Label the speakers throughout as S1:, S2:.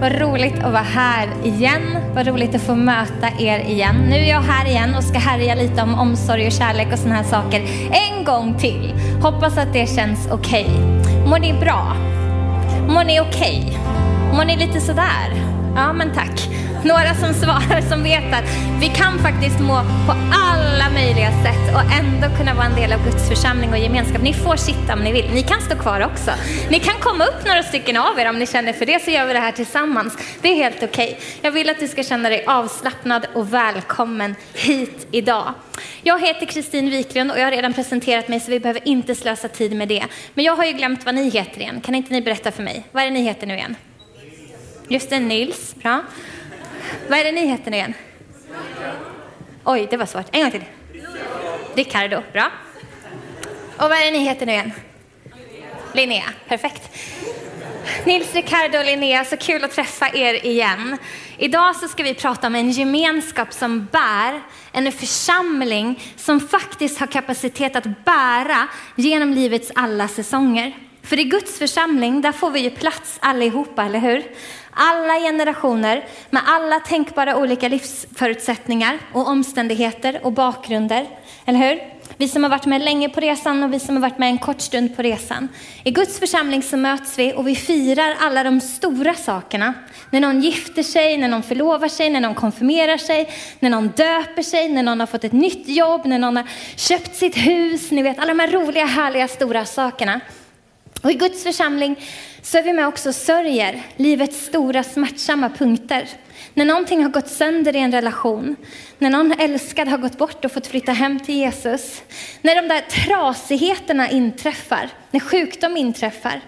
S1: Vad roligt att vara här igen. Vad roligt att få möta er igen. Nu är jag här igen och ska härja lite om omsorg och kärlek och sådana här saker en gång till. Hoppas att det känns okej. Okay. Mår ni bra? Mår ni okej? Okay? Mår ni lite sådär? Ja, men tack några som svarar som vet att vi kan faktiskt må på alla möjliga sätt och ändå kunna vara en del av Guds församling och gemenskap. Ni får sitta om ni vill. Ni kan stå kvar också. Ni kan komma upp några stycken av er om ni känner för det så gör vi det här tillsammans. Det är helt okej. Okay. Jag vill att du ska känna dig avslappnad och välkommen hit idag. Jag heter Kristin Wiklund och jag har redan presenterat mig så vi behöver inte slösa tid med det. Men jag har ju glömt vad ni heter igen. Kan inte ni berätta för mig? Vad är det ni heter nu igen? Just det, Nils. Bra. Vad är det ni heter nu igen? Oj, det var svårt. En gång till. Ricardo, bra. Och vad är det ni heter nu igen? Linnea, perfekt. Nils, Ricardo och Linnea, så kul att träffa er igen. Idag så ska vi prata om en gemenskap som bär, en församling som faktiskt har kapacitet att bära genom livets alla säsonger. För i Guds församling, där får vi ju plats allihopa, eller hur? Alla generationer med alla tänkbara olika livsförutsättningar och omständigheter och bakgrunder, eller hur? Vi som har varit med länge på resan och vi som har varit med en kort stund på resan. I Guds församling så möts vi och vi firar alla de stora sakerna. När någon gifter sig, när någon förlovar sig, när någon konfirmerar sig, när någon döper sig, när någon har fått ett nytt jobb, när någon har köpt sitt hus. Ni vet alla de här roliga, härliga, stora sakerna. Och i Guds församling så är vi med också och sörjer livets stora smärtsamma punkter. När någonting har gått sönder i en relation, när någon älskad har gått bort och fått flytta hem till Jesus, när de där trasigheterna inträffar, när sjukdom inträffar,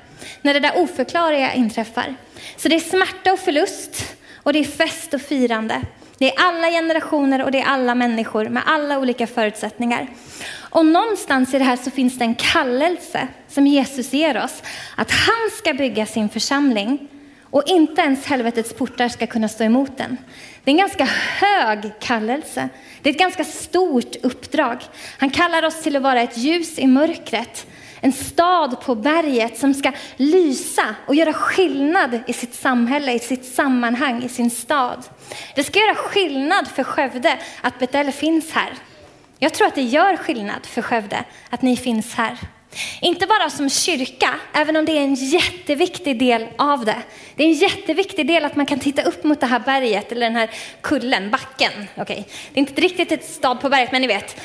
S1: när det där oförklarliga inträffar. Så det är smärta och förlust och det är fest och firande. Det är alla generationer och det är alla människor med alla olika förutsättningar. Och någonstans i det här så finns det en kallelse som Jesus ger oss. Att han ska bygga sin församling och inte ens helvetets portar ska kunna stå emot den. Det är en ganska hög kallelse. Det är ett ganska stort uppdrag. Han kallar oss till att vara ett ljus i mörkret. En stad på berget som ska lysa och göra skillnad i sitt samhälle, i sitt sammanhang, i sin stad. Det ska göra skillnad för Skövde att Betel finns här. Jag tror att det gör skillnad för Skövde att ni finns här. Inte bara som kyrka, även om det är en jätteviktig del av det. Det är en jätteviktig del att man kan titta upp mot det här berget eller den här kullen, backen. Okay. Det är inte riktigt ett stad på berget, men ni vet.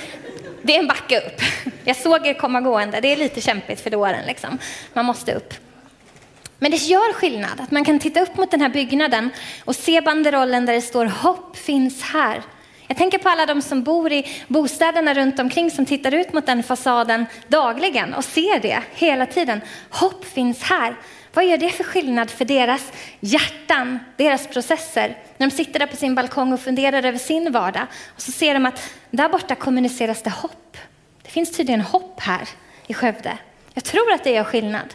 S1: Det är en backe upp. Jag såg er komma gående. Det är lite kämpigt för dåren. Liksom. Man måste upp. Men det gör skillnad att man kan titta upp mot den här byggnaden och se banderollen där det står hopp finns här. Jag tänker på alla de som bor i bostäderna runt omkring som tittar ut mot den fasaden dagligen och ser det hela tiden. Hopp finns här. Vad gör det för skillnad för deras hjärtan, deras processer? När de sitter där på sin balkong och funderar över sin vardag och så ser de att där borta kommuniceras det hopp. Det finns tydligen hopp här i Skövde. Jag tror att det gör skillnad.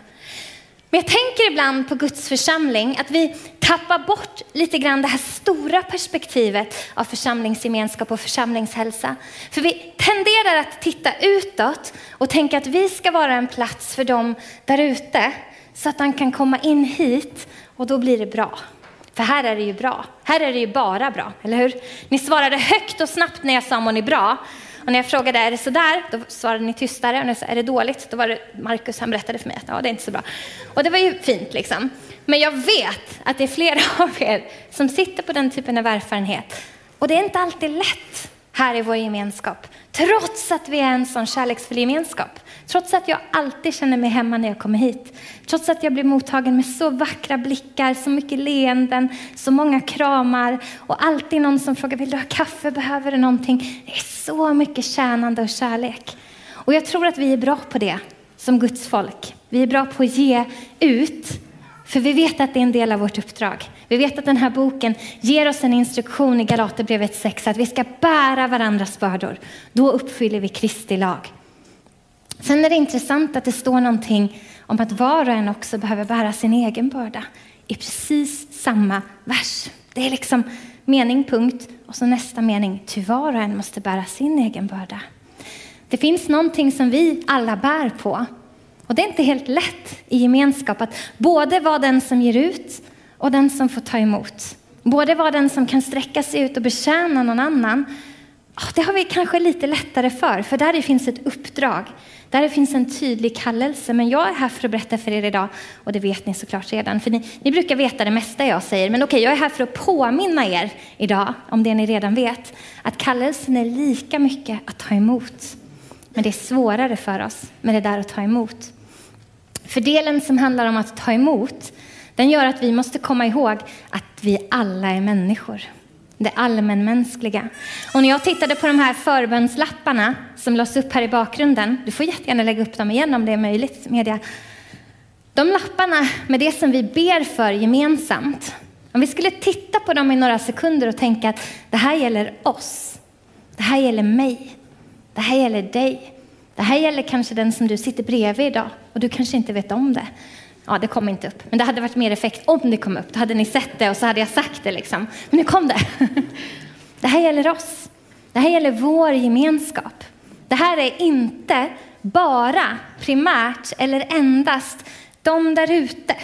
S1: Men jag tänker ibland på Guds församling att vi tappar bort lite grann det här stora perspektivet av församlingsgemenskap och församlingshälsa. För vi tenderar att titta utåt och tänka att vi ska vara en plats för dem där ute så att han kan komma in hit och då blir det bra. För här är det ju bra. Här är det ju bara bra, eller hur? Ni svarade högt och snabbt när jag sa mår ni bra? Och när jag frågade är det sådär, då svarade ni tystare. Och när jag sa är det dåligt, då var det Markus, han berättade för mig att ja, det är inte så bra. Och det var ju fint liksom. Men jag vet att det är flera av er som sitter på den typen av erfarenhet. Och det är inte alltid lätt här i vår gemenskap. Trots att vi är en sån kärleksfull gemenskap. Trots att jag alltid känner mig hemma när jag kommer hit. Trots att jag blir mottagen med så vackra blickar, så mycket leenden, så många kramar och alltid någon som frågar vill du ha kaffe, behöver du någonting? Det är så mycket tjänande och kärlek. Och jag tror att vi är bra på det som Guds folk. Vi är bra på att ge ut för vi vet att det är en del av vårt uppdrag. Vi vet att den här boken ger oss en instruktion i Galaterbrevet 6 att vi ska bära varandras bördor. Då uppfyller vi Kristi lag. Sen är det intressant att det står någonting om att var och en också behöver bära sin egen börda i precis samma vers. Det är liksom mening, punkt och så nästa mening. Ty var och en måste bära sin egen börda. Det finns någonting som vi alla bär på och det är inte helt lätt i gemenskap att både vara den som ger ut och den som får ta emot. Både vara den som kan sträcka sig ut och betjäna någon annan. Det har vi kanske lite lättare för, för där finns ett uppdrag. Där finns en tydlig kallelse. Men jag är här för att berätta för er idag, och det vet ni såklart redan, för ni, ni brukar veta det mesta jag säger. Men okej, jag är här för att påminna er idag om det ni redan vet, att kallelsen är lika mycket att ta emot. Men det är svårare för oss med det där att ta emot. För delen som handlar om att ta emot, den gör att vi måste komma ihåg att vi alla är människor. Det allmänmänskliga. Och när jag tittade på de här förbönslapparna som lades upp här i bakgrunden, du får jättegärna lägga upp dem igen om det är möjligt, media. De lapparna med det som vi ber för gemensamt, om vi skulle titta på dem i några sekunder och tänka att det här gäller oss, det här gäller mig, det här gäller dig, det här gäller kanske den som du sitter bredvid idag och du kanske inte vet om det. Ja, det kom inte upp. Men det hade varit mer effekt om det kom upp. Då hade ni sett det och så hade jag sagt det liksom. Men nu kom det. Det här gäller oss. Det här gäller vår gemenskap. Det här är inte bara primärt eller endast de där ute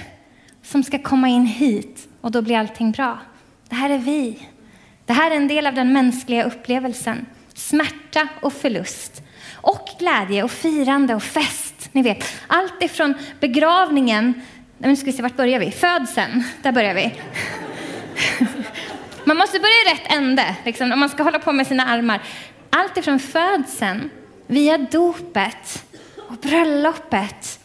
S1: som ska komma in hit och då blir allting bra. Det här är vi. Det här är en del av den mänskliga upplevelsen. Smärta och förlust. Och glädje och firande och fest ni vet, allt ifrån begravningen, nu ska vi se, vart börjar vi? Födseln, där börjar vi. Man måste börja i rätt ände, liksom, om man ska hålla på med sina armar. Allt ifrån födseln, via dopet och bröllopet,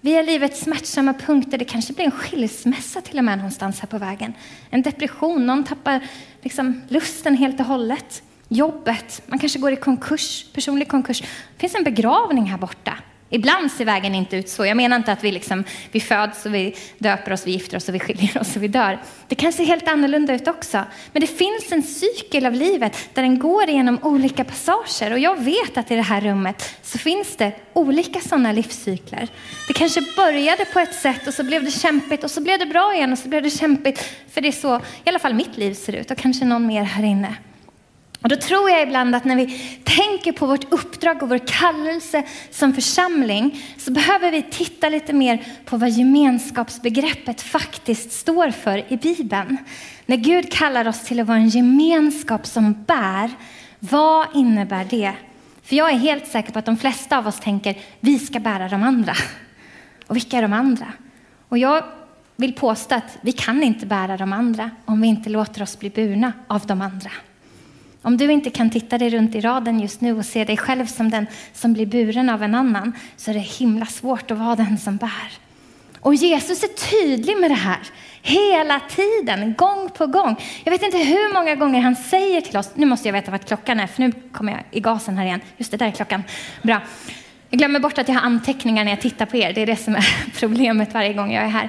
S1: via livets smärtsamma punkter. Det kanske blir en skilsmässa till och med någonstans här på vägen. En depression, någon tappar liksom, lusten helt och hållet. Jobbet, man kanske går i konkurs, personlig konkurs. Det finns en begravning här borta. Ibland ser vägen inte ut så. Jag menar inte att vi, liksom, vi föds och vi döper oss, vi gifter oss och vi skiljer oss och vi dör. Det kan se helt annorlunda ut också. Men det finns en cykel av livet där den går igenom olika passager. Och jag vet att i det här rummet så finns det olika sådana livscykler. Det kanske började på ett sätt och så blev det kämpigt och så blev det bra igen och så blev det kämpigt. För det är så i alla fall mitt liv ser ut och kanske någon mer här inne. Och då tror jag ibland att när vi tänker på vårt uppdrag och vår kallelse som församling så behöver vi titta lite mer på vad gemenskapsbegreppet faktiskt står för i Bibeln. När Gud kallar oss till att vara en gemenskap som bär, vad innebär det? För jag är helt säker på att de flesta av oss tänker vi ska bära de andra. Och vilka är de andra? Och jag vill påstå att vi kan inte bära de andra om vi inte låter oss bli burna av de andra. Om du inte kan titta dig runt i raden just nu och se dig själv som den som blir buren av en annan så är det himla svårt att vara den som bär. Och Jesus är tydlig med det här hela tiden, gång på gång. Jag vet inte hur många gånger han säger till oss, nu måste jag veta vad klockan är för nu kommer jag i gasen här igen. Just det, där är klockan. Bra. Jag glömmer bort att jag har anteckningar när jag tittar på er. Det är det som är problemet varje gång jag är här.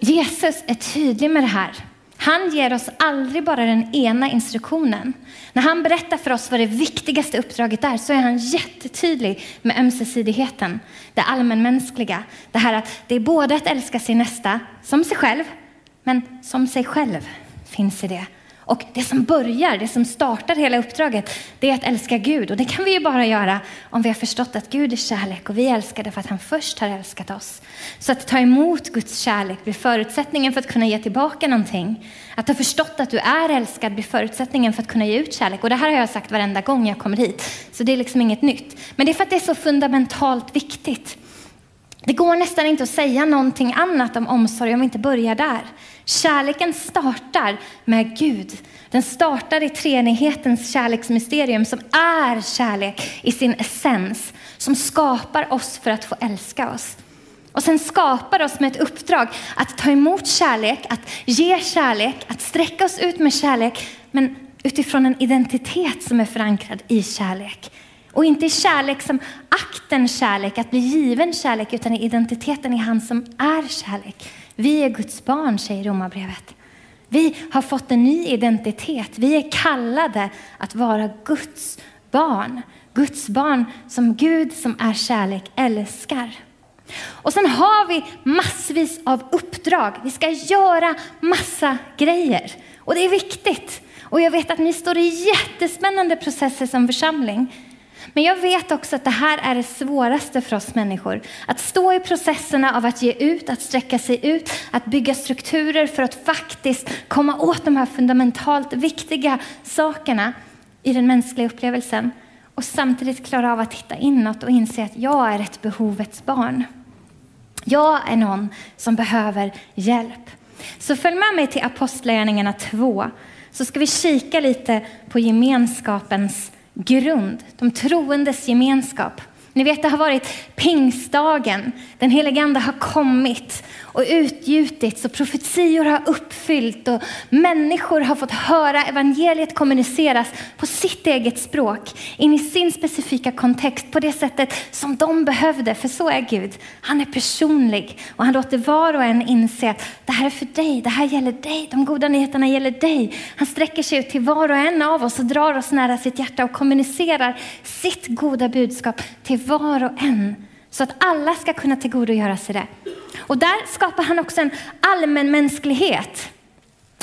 S1: Jesus är tydlig med det här. Han ger oss aldrig bara den ena instruktionen. När han berättar för oss vad det viktigaste uppdraget är så är han jättetydlig med ömsesidigheten, det allmänmänskliga. Det här att det är både att älska sin nästa som sig själv, men som sig själv finns i det. Och det som börjar, det som startar hela uppdraget, det är att älska Gud. Och det kan vi ju bara göra om vi har förstått att Gud är kärlek och vi älskar det för att han först har älskat oss. Så att ta emot Guds kärlek blir förutsättningen för att kunna ge tillbaka någonting. Att ha förstått att du är älskad blir förutsättningen för att kunna ge ut kärlek. Och det här har jag sagt varenda gång jag kommer hit. Så det är liksom inget nytt. Men det är för att det är så fundamentalt viktigt. Det går nästan inte att säga någonting annat om omsorg om vi inte börjar där. Kärleken startar med Gud. Den startar i treenighetens kärleksmysterium som är kärlek i sin essens, som skapar oss för att få älska oss. Och sen skapar oss med ett uppdrag att ta emot kärlek, att ge kärlek, att sträcka oss ut med kärlek, men utifrån en identitet som är förankrad i kärlek. Och inte i kärlek som akten kärlek, att bli given kärlek, utan i identiteten i han som är kärlek. Vi är Guds barn, säger Romarbrevet. Vi har fått en ny identitet. Vi är kallade att vara Guds barn. Guds barn som Gud som är kärlek älskar. Och sen har vi massvis av uppdrag. Vi ska göra massa grejer. Och det är viktigt. Och jag vet att ni står i jättespännande processer som församling. Men jag vet också att det här är det svåraste för oss människor. Att stå i processerna av att ge ut, att sträcka sig ut, att bygga strukturer för att faktiskt komma åt de här fundamentalt viktiga sakerna i den mänskliga upplevelsen. Och samtidigt klara av att titta inåt och inse att jag är ett behovets barn. Jag är någon som behöver hjälp. Så följ med mig till Apostlagärningarna 2 så ska vi kika lite på gemenskapens grund, de troendes gemenskap. Ni vet, det har varit pingstdagen. Den heliga Ande har kommit och utgjutits och profetior har uppfyllt och människor har fått höra evangeliet kommuniceras på sitt eget språk, in i sin specifika kontext, på det sättet som de behövde. För så är Gud. Han är personlig och han låter var och en inse att det här är för dig, det här gäller dig, de goda nyheterna gäller dig. Han sträcker sig ut till var och en av oss och drar oss nära sitt hjärta och kommunicerar sitt goda budskap till var och en så att alla ska kunna tillgodogöra sig det. Och där skapar han också en allmänmänsklighet.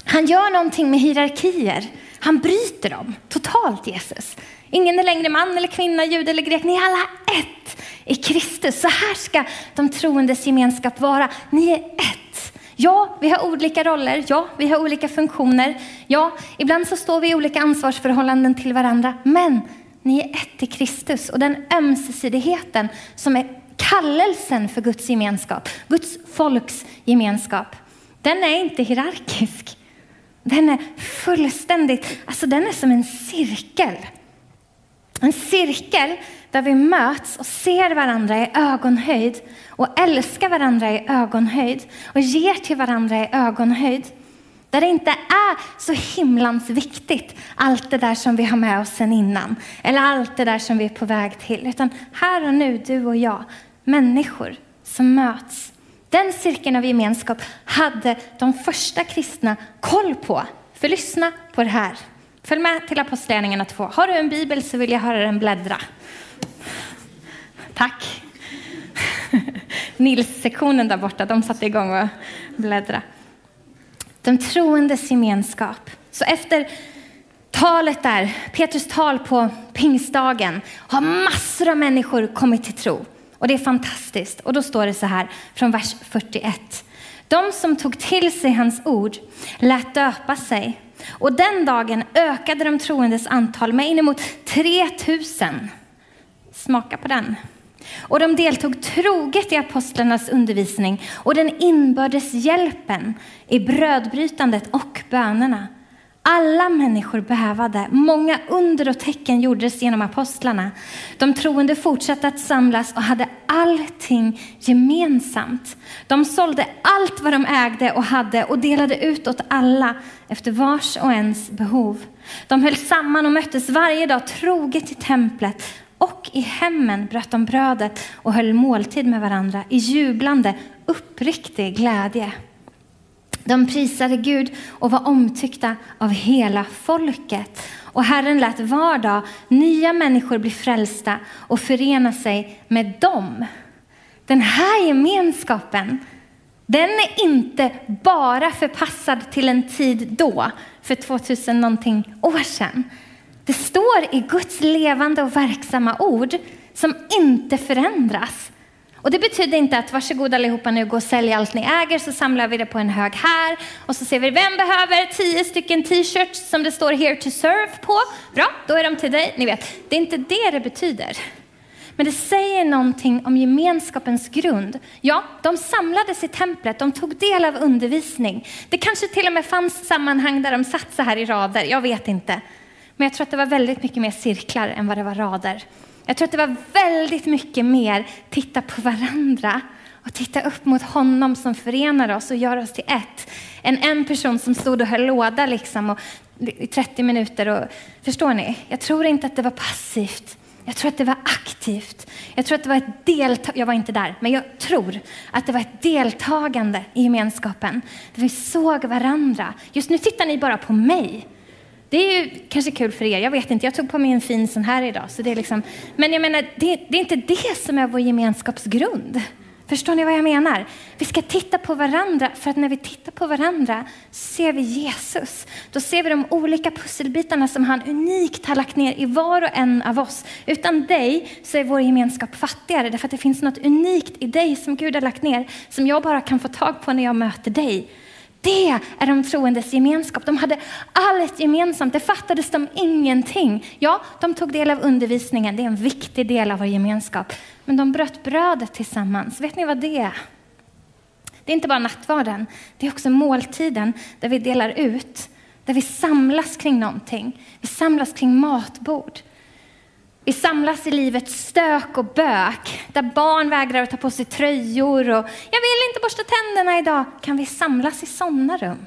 S1: Han gör någonting med hierarkier. Han bryter dem totalt, Jesus. Ingen är längre man eller kvinna, jud eller grek. Ni är alla ett i Kristus. Så här ska de troendes gemenskap vara. Ni är ett. Ja, vi har olika roller. Ja, vi har olika funktioner. Ja, ibland så står vi i olika ansvarsförhållanden till varandra. Men ni är ett i Kristus. Och den ömsesidigheten som är kallelsen för Guds gemenskap, Guds folks gemenskap, den är inte hierarkisk. Den är fullständigt, alltså den är som en cirkel. En cirkel där vi möts och ser varandra i ögonhöjd och älskar varandra i ögonhöjd och ger till varandra i ögonhöjd. Där det inte är så himlans viktigt, allt det där som vi har med oss sen innan. Eller allt det där som vi är på väg till. Utan här och nu, du och jag, människor som möts. Den cirkeln av gemenskap hade de första kristna koll på. För lyssna på det här. Följ med till Apostlagärningarna 2. Har du en bibel så vill jag höra den bläddra. Tack. Nils-sektionen där borta, de satte igång och bläddra. De troendes gemenskap. Så efter talet där, Petrus tal på pingstdagen, har massor av människor kommit till tro. Och det är fantastiskt. Och då står det så här från vers 41. De som tog till sig hans ord lät döpa sig. Och den dagen ökade de troendes antal med inemot 3000. Smaka på den. Och de deltog troget i apostlarnas undervisning och den inbördes hjälpen i brödbrytandet och bönerna. Alla människor behövade. Många under och tecken gjordes genom apostlarna. De troende fortsatte att samlas och hade allting gemensamt. De sålde allt vad de ägde och hade och delade ut åt alla efter vars och ens behov. De höll samman och möttes varje dag troget i templet och i hemmen bröt de brödet och höll måltid med varandra i jublande, uppriktig glädje. De prisade Gud och var omtyckta av hela folket. Och Herren lät var dag nya människor bli frälsta och förena sig med dem. Den här gemenskapen, den är inte bara förpassad till en tid då, för 2000 någonting år sedan. Det står i Guds levande och verksamma ord som inte förändras. Och det betyder inte att varsågod allihopa nu gå och sälj allt ni äger så samlar vi det på en hög här och så ser vi vem behöver tio stycken t-shirts som det står here to serve på. Bra, då är de till dig. Ni vet, det är inte det det betyder. Men det säger någonting om gemenskapens grund. Ja, de samlades i templet, de tog del av undervisning. Det kanske till och med fanns sammanhang där de satt så här i rader, jag vet inte. Men jag tror att det var väldigt mycket mer cirklar än vad det var rader. Jag tror att det var väldigt mycket mer titta på varandra och titta upp mot honom som förenar oss och gör oss till ett. Än en person som stod och höll låda liksom och, i 30 minuter. Och, förstår ni? Jag tror inte att det var passivt. Jag tror att det var aktivt. Jag tror att det var ett deltagande, jag var inte där, men jag tror att det var ett deltagande i gemenskapen. Där vi såg varandra. Just nu tittar ni bara på mig. Det är ju kanske kul för er, jag vet inte. Jag tog på mig en fin sån här idag. Så det är liksom, men jag menar, det, det är inte det som är vår gemenskapsgrund. Förstår ni vad jag menar? Vi ska titta på varandra för att när vi tittar på varandra ser vi Jesus. Då ser vi de olika pusselbitarna som han unikt har lagt ner i var och en av oss. Utan dig så är vår gemenskap fattigare därför att det finns något unikt i dig som Gud har lagt ner som jag bara kan få tag på när jag möter dig. Det är de troendes gemenskap. De hade allt gemensamt. Det fattades dem ingenting. Ja, de tog del av undervisningen. Det är en viktig del av vår gemenskap. Men de bröt brödet tillsammans. Vet ni vad det är? Det är inte bara nattvarden. Det är också måltiden där vi delar ut. Där vi samlas kring någonting. Vi samlas kring matbord. Vi samlas i livets stök och bök, där barn vägrar att ta på sig tröjor och jag vill inte borsta tänderna idag. Kan vi samlas i sådana rum?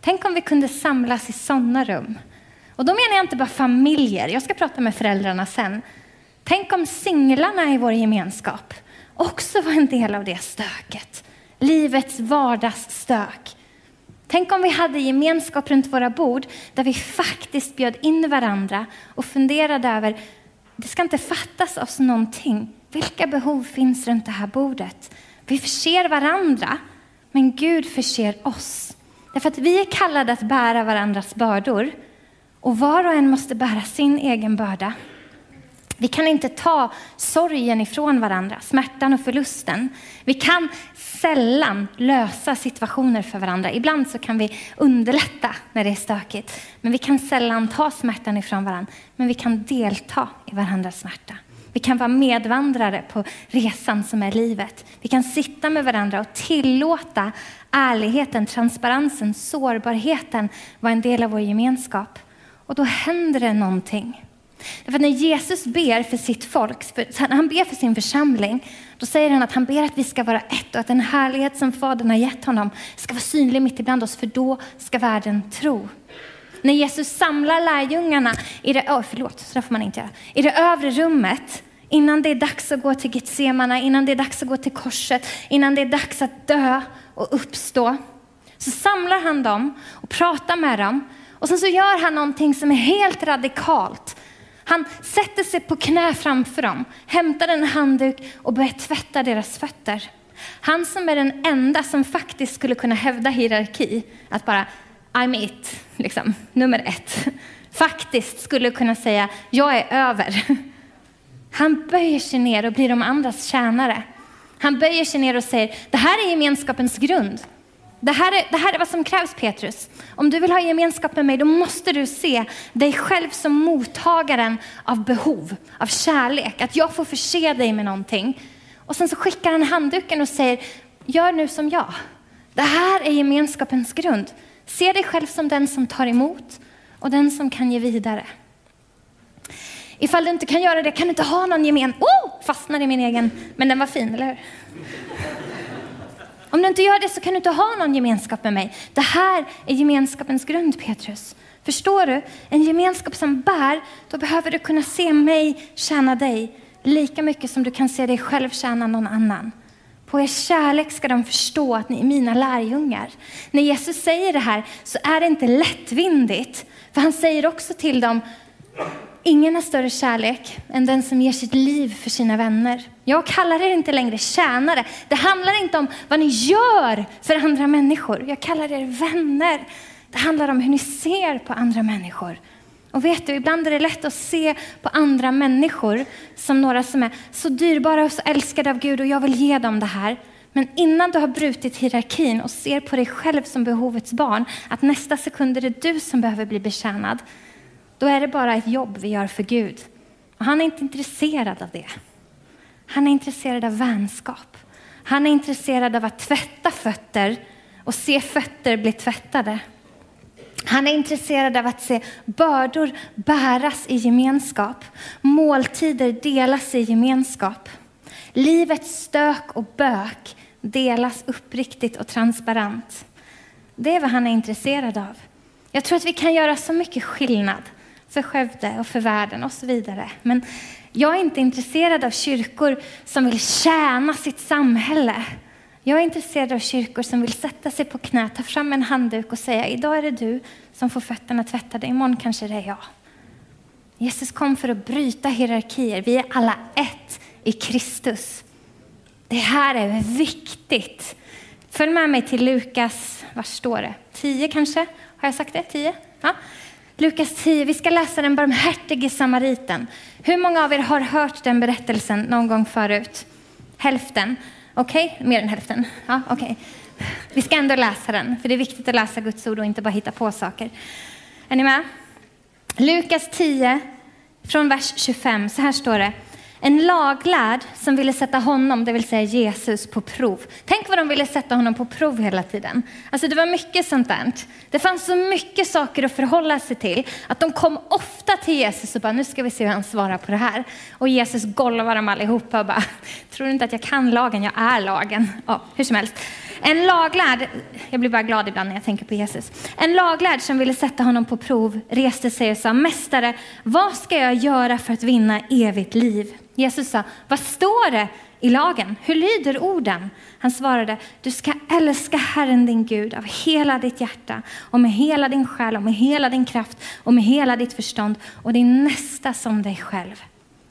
S1: Tänk om vi kunde samlas i sådana rum. Och då menar jag inte bara familjer, jag ska prata med föräldrarna sen. Tänk om singlarna i vår gemenskap också var en del av det stöket. Livets vardagsstök. Tänk om vi hade gemenskap runt våra bord där vi faktiskt bjöd in varandra och funderade över det ska inte fattas oss någonting. Vilka behov finns runt det här bordet? Vi förser varandra, men Gud förser oss. Därför att vi är kallade att bära varandras bördor och var och en måste bära sin egen börda. Vi kan inte ta sorgen ifrån varandra, smärtan och förlusten. Vi kan sällan lösa situationer för varandra. Ibland så kan vi underlätta när det är stökigt, men vi kan sällan ta smärtan ifrån varandra. Men vi kan delta i varandras smärta. Vi kan vara medvandrare på resan som är livet. Vi kan sitta med varandra och tillåta ärligheten, transparensen, sårbarheten vara en del av vår gemenskap. Och då händer det någonting. Därför när Jesus ber för sitt folk, för, när han ber för sin församling, då säger han att han ber att vi ska vara ett och att den härlighet som Fadern har gett honom ska vara synlig mitt ibland oss, för då ska världen tro. När Jesus samlar lärjungarna i det, oh, förlåt, så får man inte göra, i det övre rummet, innan det är dags att gå till Getsemana, innan det är dags att gå till korset, innan det är dags att dö och uppstå, så samlar han dem och pratar med dem. Och sen så gör han någonting som är helt radikalt. Han sätter sig på knä framför dem, hämtar en handduk och börjar tvätta deras fötter. Han som är den enda som faktiskt skulle kunna hävda hierarki, att bara I'm it, liksom, nummer ett, faktiskt skulle kunna säga jag är över. Han böjer sig ner och blir de andras tjänare. Han böjer sig ner och säger det här är gemenskapens grund. Det här, är, det här är vad som krävs Petrus. Om du vill ha gemenskap med mig, då måste du se dig själv som mottagaren av behov, av kärlek. Att jag får förse dig med någonting. Och sen så skickar han handduken och säger, gör nu som jag. Det här är gemenskapens grund. Se dig själv som den som tar emot och den som kan ge vidare. Ifall du inte kan göra det kan du inte ha någon gemen... Oh! Fastnar i min egen... Men den var fin, eller hur? Om du inte gör det så kan du inte ha någon gemenskap med mig. Det här är gemenskapens grund, Petrus. Förstår du? En gemenskap som bär, då behöver du kunna se mig tjäna dig lika mycket som du kan se dig själv tjäna någon annan. På er kärlek ska de förstå att ni är mina lärjungar. När Jesus säger det här så är det inte lättvindigt. För han säger också till dem, Ingen har större kärlek än den som ger sitt liv för sina vänner. Jag kallar er inte längre tjänare. Det handlar inte om vad ni gör för andra människor. Jag kallar er vänner. Det handlar om hur ni ser på andra människor. Och vet du, ibland är det lätt att se på andra människor som några som är så dyrbara och så älskade av Gud och jag vill ge dem det här. Men innan du har brutit hierarkin och ser på dig själv som behovets barn, att nästa sekund är det du som behöver bli betjänad, då är det bara ett jobb vi gör för Gud. Och han är inte intresserad av det. Han är intresserad av vänskap. Han är intresserad av att tvätta fötter och se fötter bli tvättade. Han är intresserad av att se bördor bäras i gemenskap, måltider delas i gemenskap. Livets stök och bök delas uppriktigt och transparent. Det är vad han är intresserad av. Jag tror att vi kan göra så mycket skillnad för Skövde och för världen och så vidare. Men jag är inte intresserad av kyrkor som vill tjäna sitt samhälle. Jag är intresserad av kyrkor som vill sätta sig på knä, ta fram en handduk och säga idag är det du som får fötterna tvättade, imorgon kanske det är jag. Jesus kom för att bryta hierarkier. Vi är alla ett i Kristus. Det här är viktigt. Följ med mig till Lukas, var står det? 10 kanske? Har jag sagt det? 10? Ja. Lukas 10, vi ska läsa den barmhärtige samariten. Hur många av er har hört den berättelsen någon gång förut? Hälften? Okej, okay. mer än hälften. Ja, okay. Vi ska ändå läsa den, för det är viktigt att läsa Guds ord och inte bara hitta på saker. Är ni med? Lukas 10, från vers 25, så här står det. En laglärd som ville sätta honom, det vill säga Jesus, på prov. Tänk vad de ville sätta honom på prov hela tiden. Alltså det var mycket sånt där. Det fanns så mycket saker att förhålla sig till att de kom ofta till Jesus och bara, nu ska vi se hur han svarar på det här. Och Jesus golvar dem allihopa och bara, tror du inte att jag kan lagen? Jag är lagen. Ja, hur som helst. En laglärd, jag blir bara glad ibland när jag tänker på Jesus. En laglärd som ville sätta honom på prov reste sig och sa, Mästare, vad ska jag göra för att vinna evigt liv? Jesus sa, vad står det i lagen? Hur lyder orden? Han svarade, du ska älska Herren din Gud av hela ditt hjärta och med hela din själ och med hela din kraft och med hela ditt förstånd och din nästa som dig själv.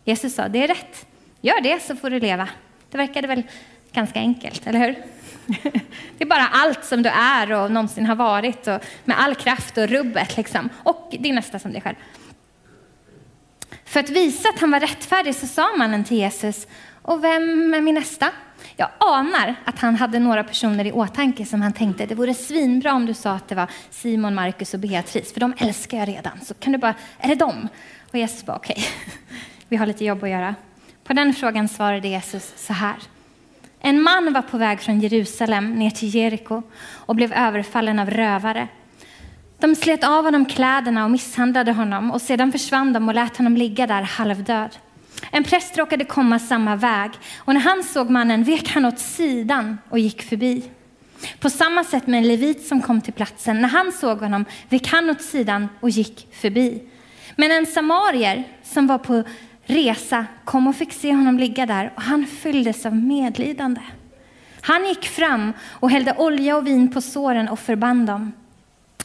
S1: Jesus sa, det är rätt. Gör det så får du leva. Det verkade väl ganska enkelt, eller hur? Det är bara allt som du är och någonsin har varit och med all kraft och rubbet liksom. Och din nästa som dig själv. För att visa att han var rättfärdig så sa mannen till Jesus, och vem är min nästa? Jag anar att han hade några personer i åtanke som han tänkte, det vore svinbra om du sa att det var Simon, Markus och Beatrice, för de älskar jag redan. Så kan du bara, är det dem? Och Jesus bara, okej, okay. vi har lite jobb att göra. På den frågan svarade Jesus så här. En man var på väg från Jerusalem ner till Jeriko och blev överfallen av rövare. De slet av honom kläderna och misshandlade honom och sedan försvann de och lät honom ligga där halvdöd. En präst råkade komma samma väg och när han såg mannen vek han åt sidan och gick förbi. På samma sätt med en levit som kom till platsen. När han såg honom vek han åt sidan och gick förbi. Men en samarier som var på resa kom och fick se honom ligga där och han fylldes av medlidande. Han gick fram och hällde olja och vin på såren och förband dem.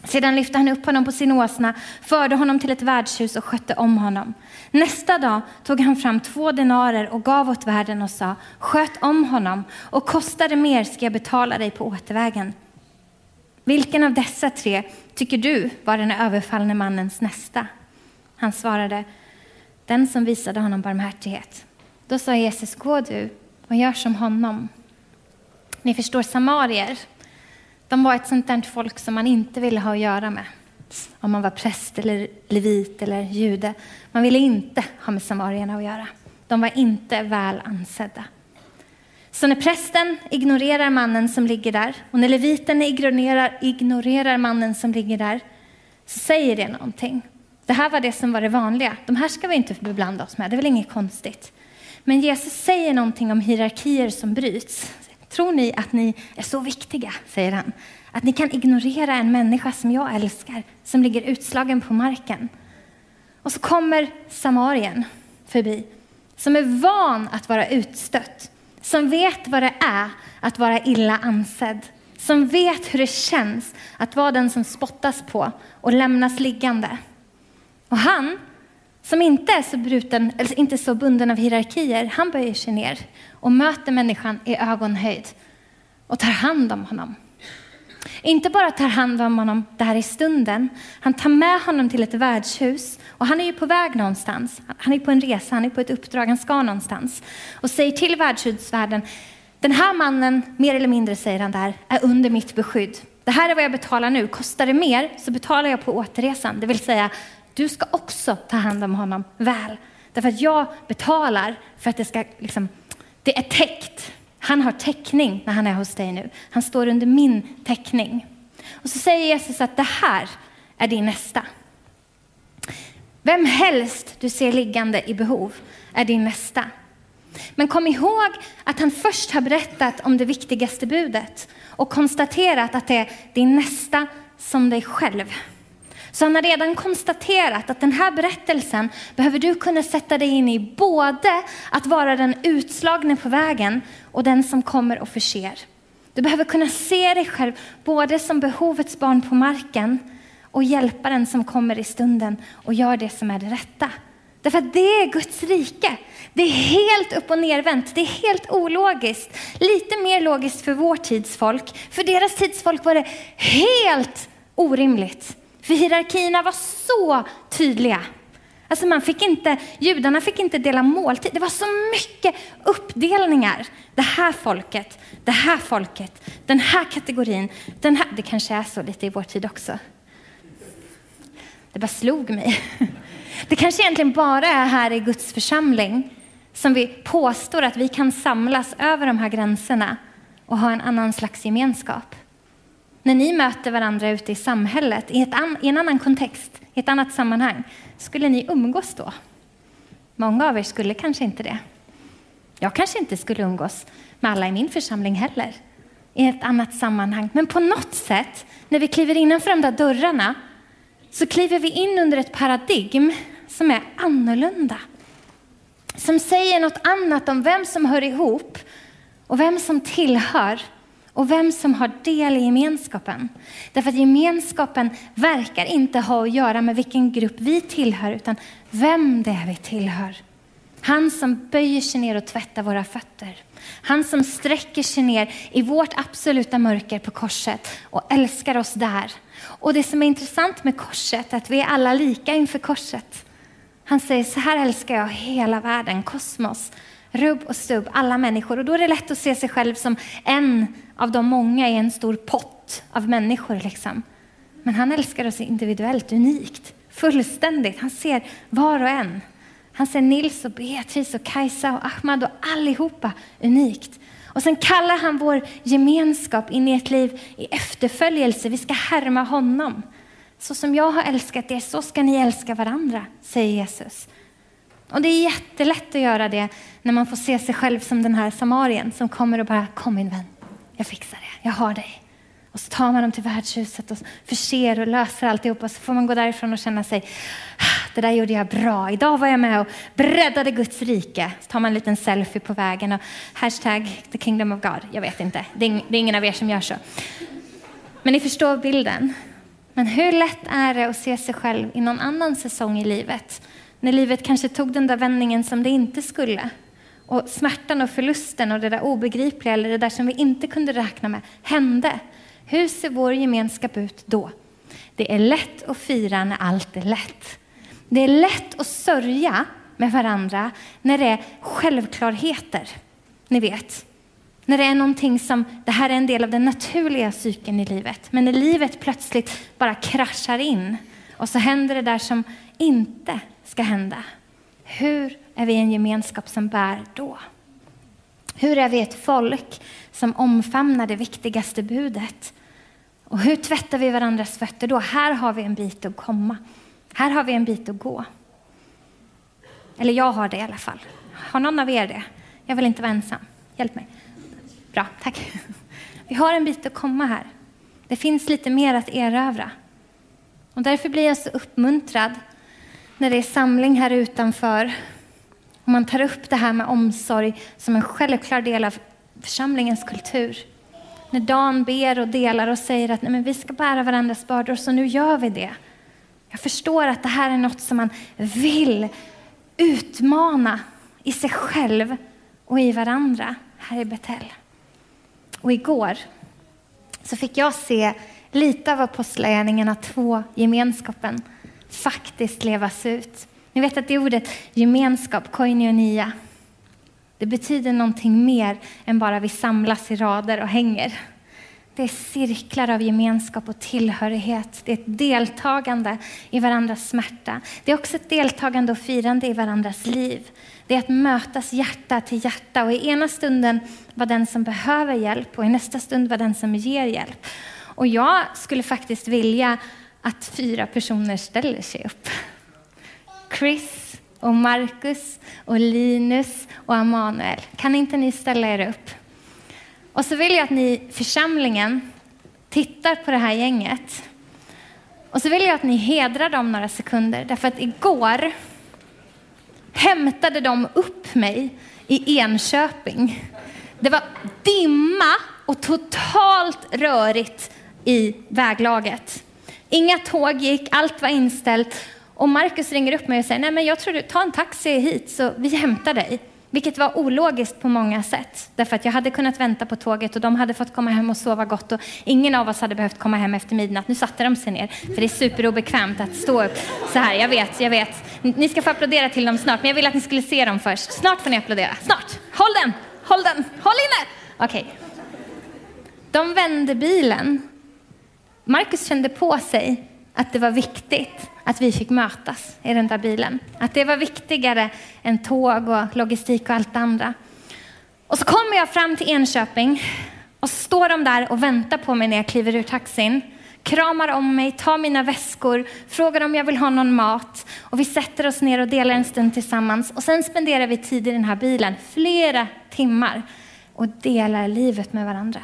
S1: Sedan lyfte han upp honom på sin åsna, förde honom till ett värdshus och skötte om honom. Nästa dag tog han fram två denarer och gav åt värden och sa, sköt om honom och kostar det mer ska jag betala dig på återvägen. Vilken av dessa tre tycker du var den överfallne mannens nästa? Han svarade, den som visade honom barmhärtighet. Då sa Jesus, gå du och gör som honom. Ni förstår, samarier, de var ett sånt där folk som man inte ville ha att göra med. Om man var präst eller levit eller jude. Man ville inte ha med samarierna att göra. De var inte väl ansedda. Så när prästen ignorerar mannen som ligger där och när leviten ignorerar, ignorerar mannen som ligger där så säger det någonting. Det här var det som var det vanliga. De här ska vi inte beblanda oss med, det är väl inget konstigt. Men Jesus säger någonting om hierarkier som bryts. Tror ni att ni är så viktiga, säger han, att ni kan ignorera en människa som jag älskar, som ligger utslagen på marken? Och så kommer samarien förbi, som är van att vara utstött, som vet vad det är att vara illa ansedd, som vet hur det känns att vara den som spottas på och lämnas liggande. Och han, som inte är så, bruten, eller inte så bunden av hierarkier, han böjer sig ner och möter människan i ögonhöjd och tar hand om honom. Inte bara tar hand om honom där i stunden, han tar med honom till ett värdshus och han är ju på väg någonstans. Han är på en resa, han är på ett uppdrag, han ska någonstans. Och säger till värdshusvärden, den här mannen, mer eller mindre säger han där, är under mitt beskydd. Det här är vad jag betalar nu. Kostar det mer så betalar jag på återresan. Det vill säga, du ska också ta hand om honom väl. Därför att jag betalar för att det ska, liksom, det är täckt. Han har täckning när han är hos dig nu. Han står under min täckning. Och så säger Jesus att det här är din nästa. Vem helst du ser liggande i behov är din nästa. Men kom ihåg att han först har berättat om det viktigaste budet och konstaterat att det är din nästa som dig själv. Så han har redan konstaterat att den här berättelsen behöver du kunna sätta dig in i både att vara den utslagne på vägen och den som kommer och förser. Du behöver kunna se dig själv både som behovets barn på marken och hjälpa den som kommer i stunden och gör det som är det rätta. Därför att det är Guds rike. Det är helt upp och nervänt. Det är helt ologiskt. Lite mer logiskt för vår tids folk. För deras tids folk var det helt orimligt. För hierarkierna var så tydliga. Alltså man fick inte, judarna fick inte dela måltid. Det var så mycket uppdelningar. Det här folket, det här folket, den här kategorin, den här. Det kanske är så lite i vår tid också. Det bara slog mig. Det kanske egentligen bara är här i Guds församling som vi påstår att vi kan samlas över de här gränserna och ha en annan slags gemenskap. När ni möter varandra ute i samhället, i, an, i en annan kontext, i ett annat sammanhang, skulle ni umgås då? Många av er skulle kanske inte det. Jag kanske inte skulle umgås med alla i min församling heller, i ett annat sammanhang. Men på något sätt, när vi kliver innanför de där dörrarna, så kliver vi in under ett paradigm som är annorlunda. Som säger något annat om vem som hör ihop och vem som tillhör och vem som har del i gemenskapen. Därför att gemenskapen verkar inte ha att göra med vilken grupp vi tillhör, utan vem det är vi tillhör. Han som böjer sig ner och tvättar våra fötter. Han som sträcker sig ner i vårt absoluta mörker på korset och älskar oss där. Och det som är intressant med korset är att vi är alla lika inför korset. Han säger så här älskar jag hela världen, kosmos, rubb och stubb, alla människor. Och då är det lätt att se sig själv som en av de många i en stor pott av människor. Liksom. Men han älskar oss individuellt, unikt, fullständigt. Han ser var och en. Han ser Nils och Beatrice och Kajsa och Ahmad och allihopa unikt. Och sen kallar han vår gemenskap in i ett liv i efterföljelse. Vi ska härma honom. Så som jag har älskat er, så ska ni älska varandra, säger Jesus. Och det är jättelätt att göra det när man får se sig själv som den här samarien som kommer och bara, kom min vän, jag fixar det, jag har dig. Och så tar man dem till värdshuset och förser och löser alltihop och så får man gå därifrån och känna sig, ah, det där gjorde jag bra. Idag var jag med och breddade Guds rike. Så tar man en liten selfie på vägen och hashtag the kingdom of God. Jag vet inte, det är, det är ingen av er som gör så. Men ni förstår bilden. Men hur lätt är det att se sig själv i någon annan säsong i livet? När livet kanske tog den där vändningen som det inte skulle. Och smärtan och förlusten och det där obegripliga eller det där som vi inte kunde räkna med hände. Hur ser vår gemenskap ut då? Det är lätt att fira när allt är lätt. Det är lätt att sörja med varandra när det är självklarheter. Ni vet, när det är någonting som, det här är en del av den naturliga cykeln i livet. Men när livet plötsligt bara kraschar in och så händer det där som inte ska hända. Hur är vi en gemenskap som bär då? Hur är vi ett folk som omfamnar det viktigaste budet? Och hur tvättar vi varandras fötter då? Här har vi en bit att komma. Här har vi en bit att gå. Eller jag har det i alla fall. Har någon av er det? Jag vill inte vara ensam. Hjälp mig. Bra, tack. Vi har en bit att komma här. Det finns lite mer att erövra. Och därför blir jag så uppmuntrad när det är samling här utanför och man tar upp det här med omsorg som en självklar del av församlingens kultur. När Dan ber och delar och säger att Nej, men vi ska bära varandras bördor, så nu gör vi det. Jag förstår att det här är något som man vill utmana i sig själv och i varandra här i Betel. Och igår så fick jag se lite av Apostlagärningarna 2, gemenskapen, faktiskt levas ut. Ni vet att det ordet gemenskap, koinonia, det betyder någonting mer än bara vi samlas i rader och hänger. Det är cirklar av gemenskap och tillhörighet. Det är ett deltagande i varandras smärta. Det är också ett deltagande och firande i varandras liv. Det är att mötas hjärta till hjärta och i ena stunden vara den som behöver hjälp och i nästa stund vara den som ger hjälp. Och jag skulle faktiskt vilja att fyra personer ställer sig upp. Chris och Marcus och Linus och Emanuel. Kan inte ni ställa er upp? Och så vill jag att ni, församlingen, tittar på det här gänget. Och så vill jag att ni hedrar dem några sekunder, därför att igår hämtade de upp mig i Enköping. Det var dimma och totalt rörigt i väglaget. Inga tåg gick, allt var inställt. Och Markus ringer upp mig och säger, nej men jag tror du, ta en taxi hit så vi hämtar dig. Vilket var ologiskt på många sätt. Därför att jag hade kunnat vänta på tåget och de hade fått komma hem och sova gott och ingen av oss hade behövt komma hem efter midnatt. Nu satte de sig ner, för det är superobekvämt att stå upp så här. Jag vet, jag vet. Ni ska få applådera till dem snart, men jag vill att ni skulle se dem först. Snart får ni applådera. Snart! Håll den! Håll den! Håll inne! Okej. Okay. De vände bilen. Marcus kände på sig att det var viktigt att vi fick mötas i den där bilen. Att det var viktigare än tåg och logistik och allt det andra. Och så kommer jag fram till Enköping och så står de där och väntar på mig när jag kliver ur taxin. Kramar om mig, tar mina väskor, frågar om jag vill ha någon mat. Och vi sätter oss ner och delar en stund tillsammans. Och sen spenderar vi tid i den här bilen, flera timmar. Och delar livet med varandra.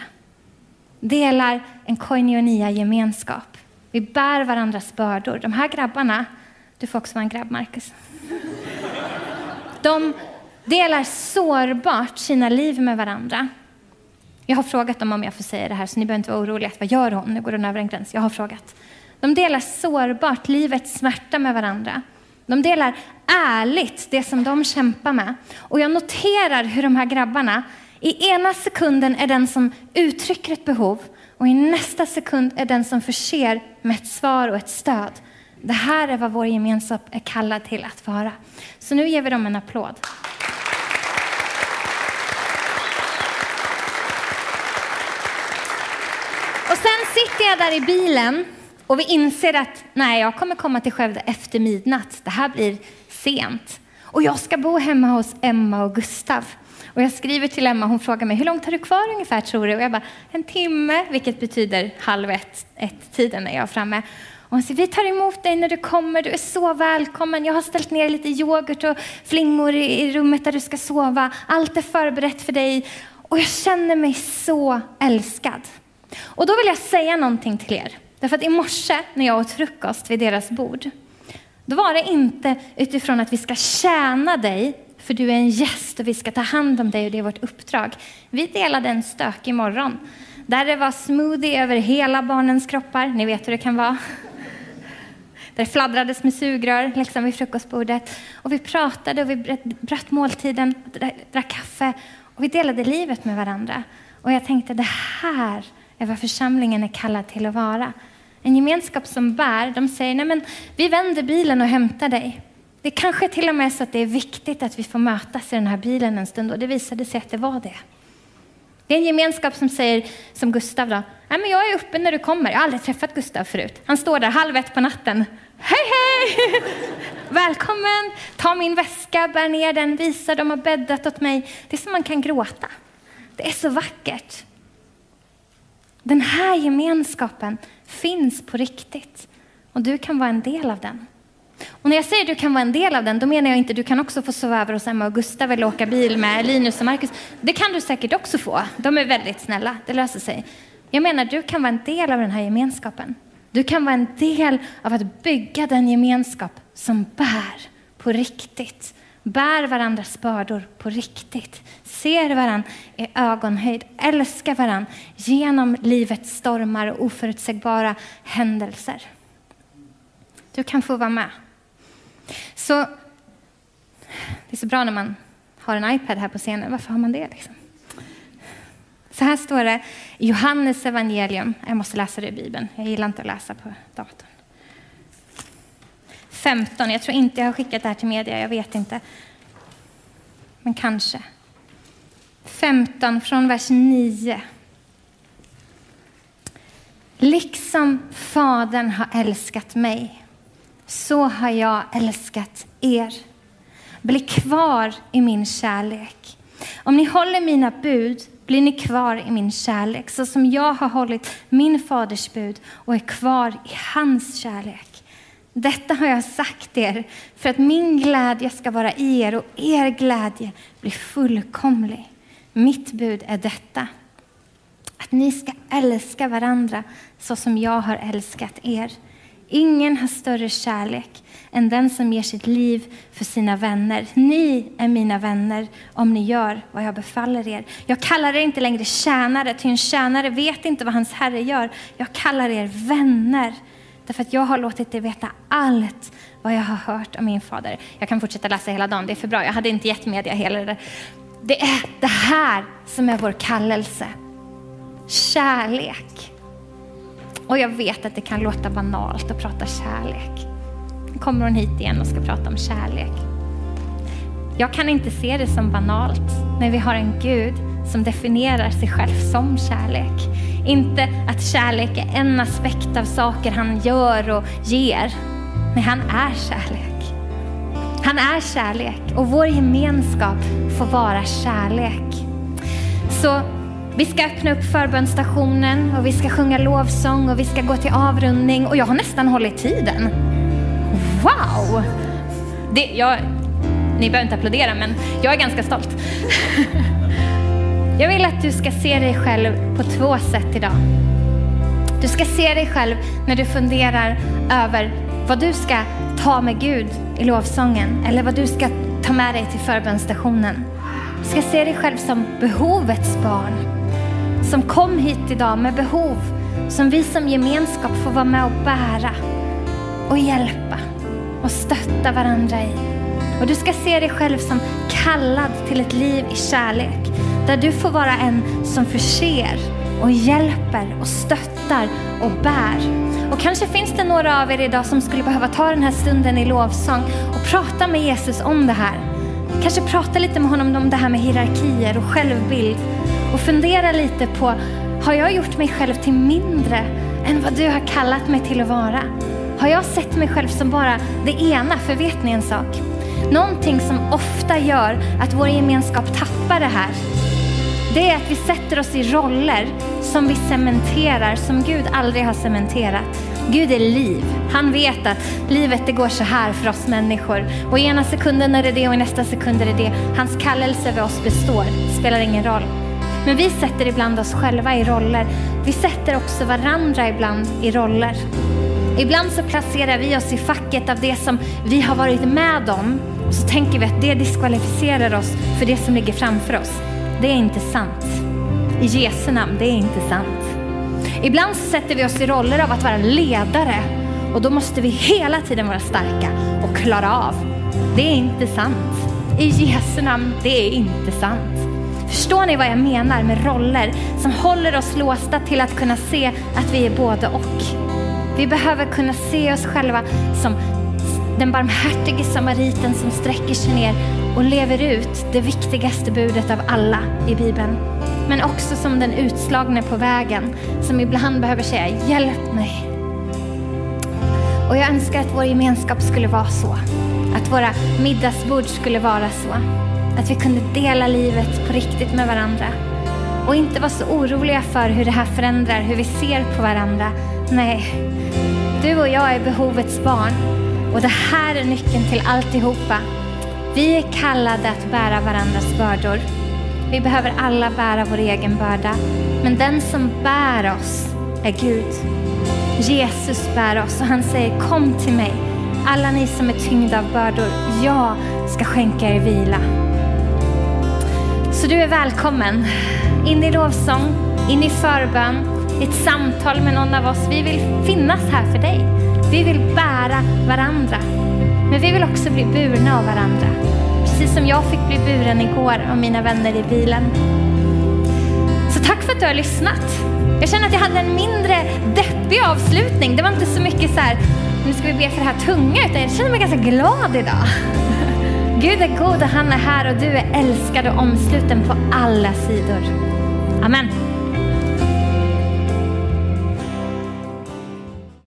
S1: Delar en koinonia gemenskap. Vi bär varandras bördor. De här grabbarna, du får också vara en grabb Marcus. De delar sårbart sina liv med varandra. Jag har frågat dem om jag får säga det här, så ni behöver inte vara oroliga. Vad gör hon? Nu går hon över en gräns. Jag har frågat. De delar sårbart livets smärta med varandra. De delar ärligt det som de kämpar med. Och jag noterar hur de här grabbarna i ena sekunden är den som uttrycker ett behov och i nästa sekund är den som förser med ett svar och ett stöd. Det här är vad vår gemenskap är kallad till att vara. Så nu ger vi dem en applåd. Och sen sitter jag där i bilen och vi inser att nej, jag kommer komma till Skövde efter midnatt. Det här blir sent. Och jag ska bo hemma hos Emma och Gustav. Och jag skriver till Emma, hon frågar mig, hur långt har du kvar ungefär tror du? Och jag bara, en timme, vilket betyder halv ett, ett tiden när jag är framme. Och hon säger, vi tar emot dig när du kommer, du är så välkommen. Jag har ställt ner lite yoghurt och flingor i, i rummet där du ska sova. Allt är förberett för dig. Och jag känner mig så älskad. Och då vill jag säga någonting till er. Därför att i morse när jag åt frukost vid deras bord, då var det inte utifrån att vi ska tjäna dig för du är en gäst och vi ska ta hand om dig och det är vårt uppdrag. Vi delade en stökig morgon där det var smoothie över hela barnens kroppar. Ni vet hur det kan vara. Där det fladdrades med sugrör liksom vid frukostbordet. Och vi pratade och vi bröt måltiden, drack kaffe och vi delade livet med varandra. Och jag tänkte det här är vad församlingen är kallad till att vara. En gemenskap som bär, de säger nej men vi vänder bilen och hämtar dig. Det kanske till och med är så att det är viktigt att vi får mötas i den här bilen en stund och det visade sig att det var det. Det är en gemenskap som säger, som Gustav då, Nej, men jag är uppe när du kommer. Jag har aldrig träffat Gustav förut. Han står där halv ett på natten. Hej hej! Välkommen! Ta min väska, bär ner den, visa de har bäddat åt mig. Det är som man kan gråta. Det är så vackert. Den här gemenskapen finns på riktigt och du kan vara en del av den. Och när jag säger du kan vara en del av den, då menar jag inte du kan också få sova över hos Emma och Gustav eller åka bil med Linus och Marcus. Det kan du säkert också få. De är väldigt snälla, det löser sig. Jag menar, du kan vara en del av den här gemenskapen. Du kan vara en del av att bygga den gemenskap som bär på riktigt. Bär varandras bördor på riktigt. Ser varandra i ögonhöjd. Älskar varandra genom livets stormar och oförutsägbara händelser. Du kan få vara med. Så det är så bra när man har en iPad här på scenen. Varför har man det? Liksom? Så här står det i Johannes evangelium. Jag måste läsa det i Bibeln. Jag gillar inte att läsa på datorn. 15. Jag tror inte jag har skickat det här till media. Jag vet inte. Men kanske. 15 från vers 9. Liksom Fadern har älskat mig så har jag älskat er. Bli kvar i min kärlek. Om ni håller mina bud blir ni kvar i min kärlek, så som jag har hållit min faders bud och är kvar i hans kärlek. Detta har jag sagt er för att min glädje ska vara i er och er glädje blir fullkomlig. Mitt bud är detta, att ni ska älska varandra så som jag har älskat er. Ingen har större kärlek än den som ger sitt liv för sina vänner. Ni är mina vänner om ni gör vad jag befaller er. Jag kallar er inte längre tjänare, ty en tjänare vet inte vad hans herre gör. Jag kallar er vänner, Därför att jag har låtit er veta allt vad jag har hört om min fader. Jag kan fortsätta läsa hela dagen, det är för bra. Jag hade inte gett media hela det Det är det här som är vår kallelse. Kärlek. Och jag vet att det kan låta banalt att prata kärlek. Nu kommer hon hit igen och ska prata om kärlek. Jag kan inte se det som banalt när vi har en Gud som definierar sig själv som kärlek. Inte att kärlek är en aspekt av saker han gör och ger. Nej, han är kärlek. Han är kärlek och vår gemenskap får vara kärlek. Så vi ska öppna upp förbönstationen och vi ska sjunga lovsång och vi ska gå till avrundning och jag har nästan hållit tiden. Wow! Det, jag, ni behöver inte applådera men jag är ganska stolt. Jag vill att du ska se dig själv på två sätt idag. Du ska se dig själv när du funderar över vad du ska ta med Gud i lovsången eller vad du ska ta med dig till förbönstationen. Du ska se dig själv som behovets barn som kom hit idag med behov som vi som gemenskap får vara med och bära och hjälpa och stötta varandra i. Och du ska se dig själv som kallad till ett liv i kärlek där du får vara en som förser och hjälper och stöttar och bär. Och kanske finns det några av er idag som skulle behöva ta den här stunden i lovsång och prata med Jesus om det här. Kanske prata lite med honom om det här med hierarkier och självbild och fundera lite på, har jag gjort mig själv till mindre än vad du har kallat mig till att vara? Har jag sett mig själv som bara det ena? För vet ni en sak? Någonting som ofta gör att vår gemenskap tappar det här, det är att vi sätter oss i roller som vi cementerar, som Gud aldrig har cementerat. Gud är liv. Han vet att livet det går så här för oss människor. Och i ena sekunden är det det och i nästa sekund är det det. Hans kallelse över oss består. Det spelar ingen roll. Men vi sätter ibland oss själva i roller. Vi sätter också varandra ibland i roller. Ibland så placerar vi oss i facket av det som vi har varit med om och så tänker vi att det diskvalificerar oss för det som ligger framför oss. Det är inte sant. I Jesu namn, det är inte sant. Ibland så sätter vi oss i roller av att vara ledare och då måste vi hela tiden vara starka och klara av. Det är inte sant. I Jesu namn, det är inte sant. Förstår ni vad jag menar med roller som håller oss låsta till att kunna se att vi är både och? Vi behöver kunna se oss själva som den barmhärtige samariten som sträcker sig ner och lever ut det viktigaste budet av alla i Bibeln. Men också som den utslagne på vägen som ibland behöver säga hjälp mig. Och jag önskar att vår gemenskap skulle vara så. Att våra middagsbord skulle vara så. Att vi kunde dela livet på riktigt med varandra. Och inte vara så oroliga för hur det här förändrar hur vi ser på varandra. Nej, du och jag är behovets barn. Och det här är nyckeln till alltihopa. Vi är kallade att bära varandras bördor. Vi behöver alla bära vår egen börda. Men den som bär oss är Gud. Jesus bär oss och han säger kom till mig. Alla ni som är tyngda av bördor. Jag ska skänka er vila. Så du är välkommen in i lovsång, in i förbön, i ett samtal med någon av oss. Vi vill finnas här för dig. Vi vill bära varandra. Men vi vill också bli burna av varandra. Precis som jag fick bli buren igår av mina vänner i bilen. Så tack för att du har lyssnat. Jag känner att jag hade en mindre deppig avslutning. Det var inte så mycket så här, nu ska vi be för det här tunga, utan jag känner mig ganska glad idag. Gud är god och han är här och du är älskad och omsluten på alla sidor. Amen.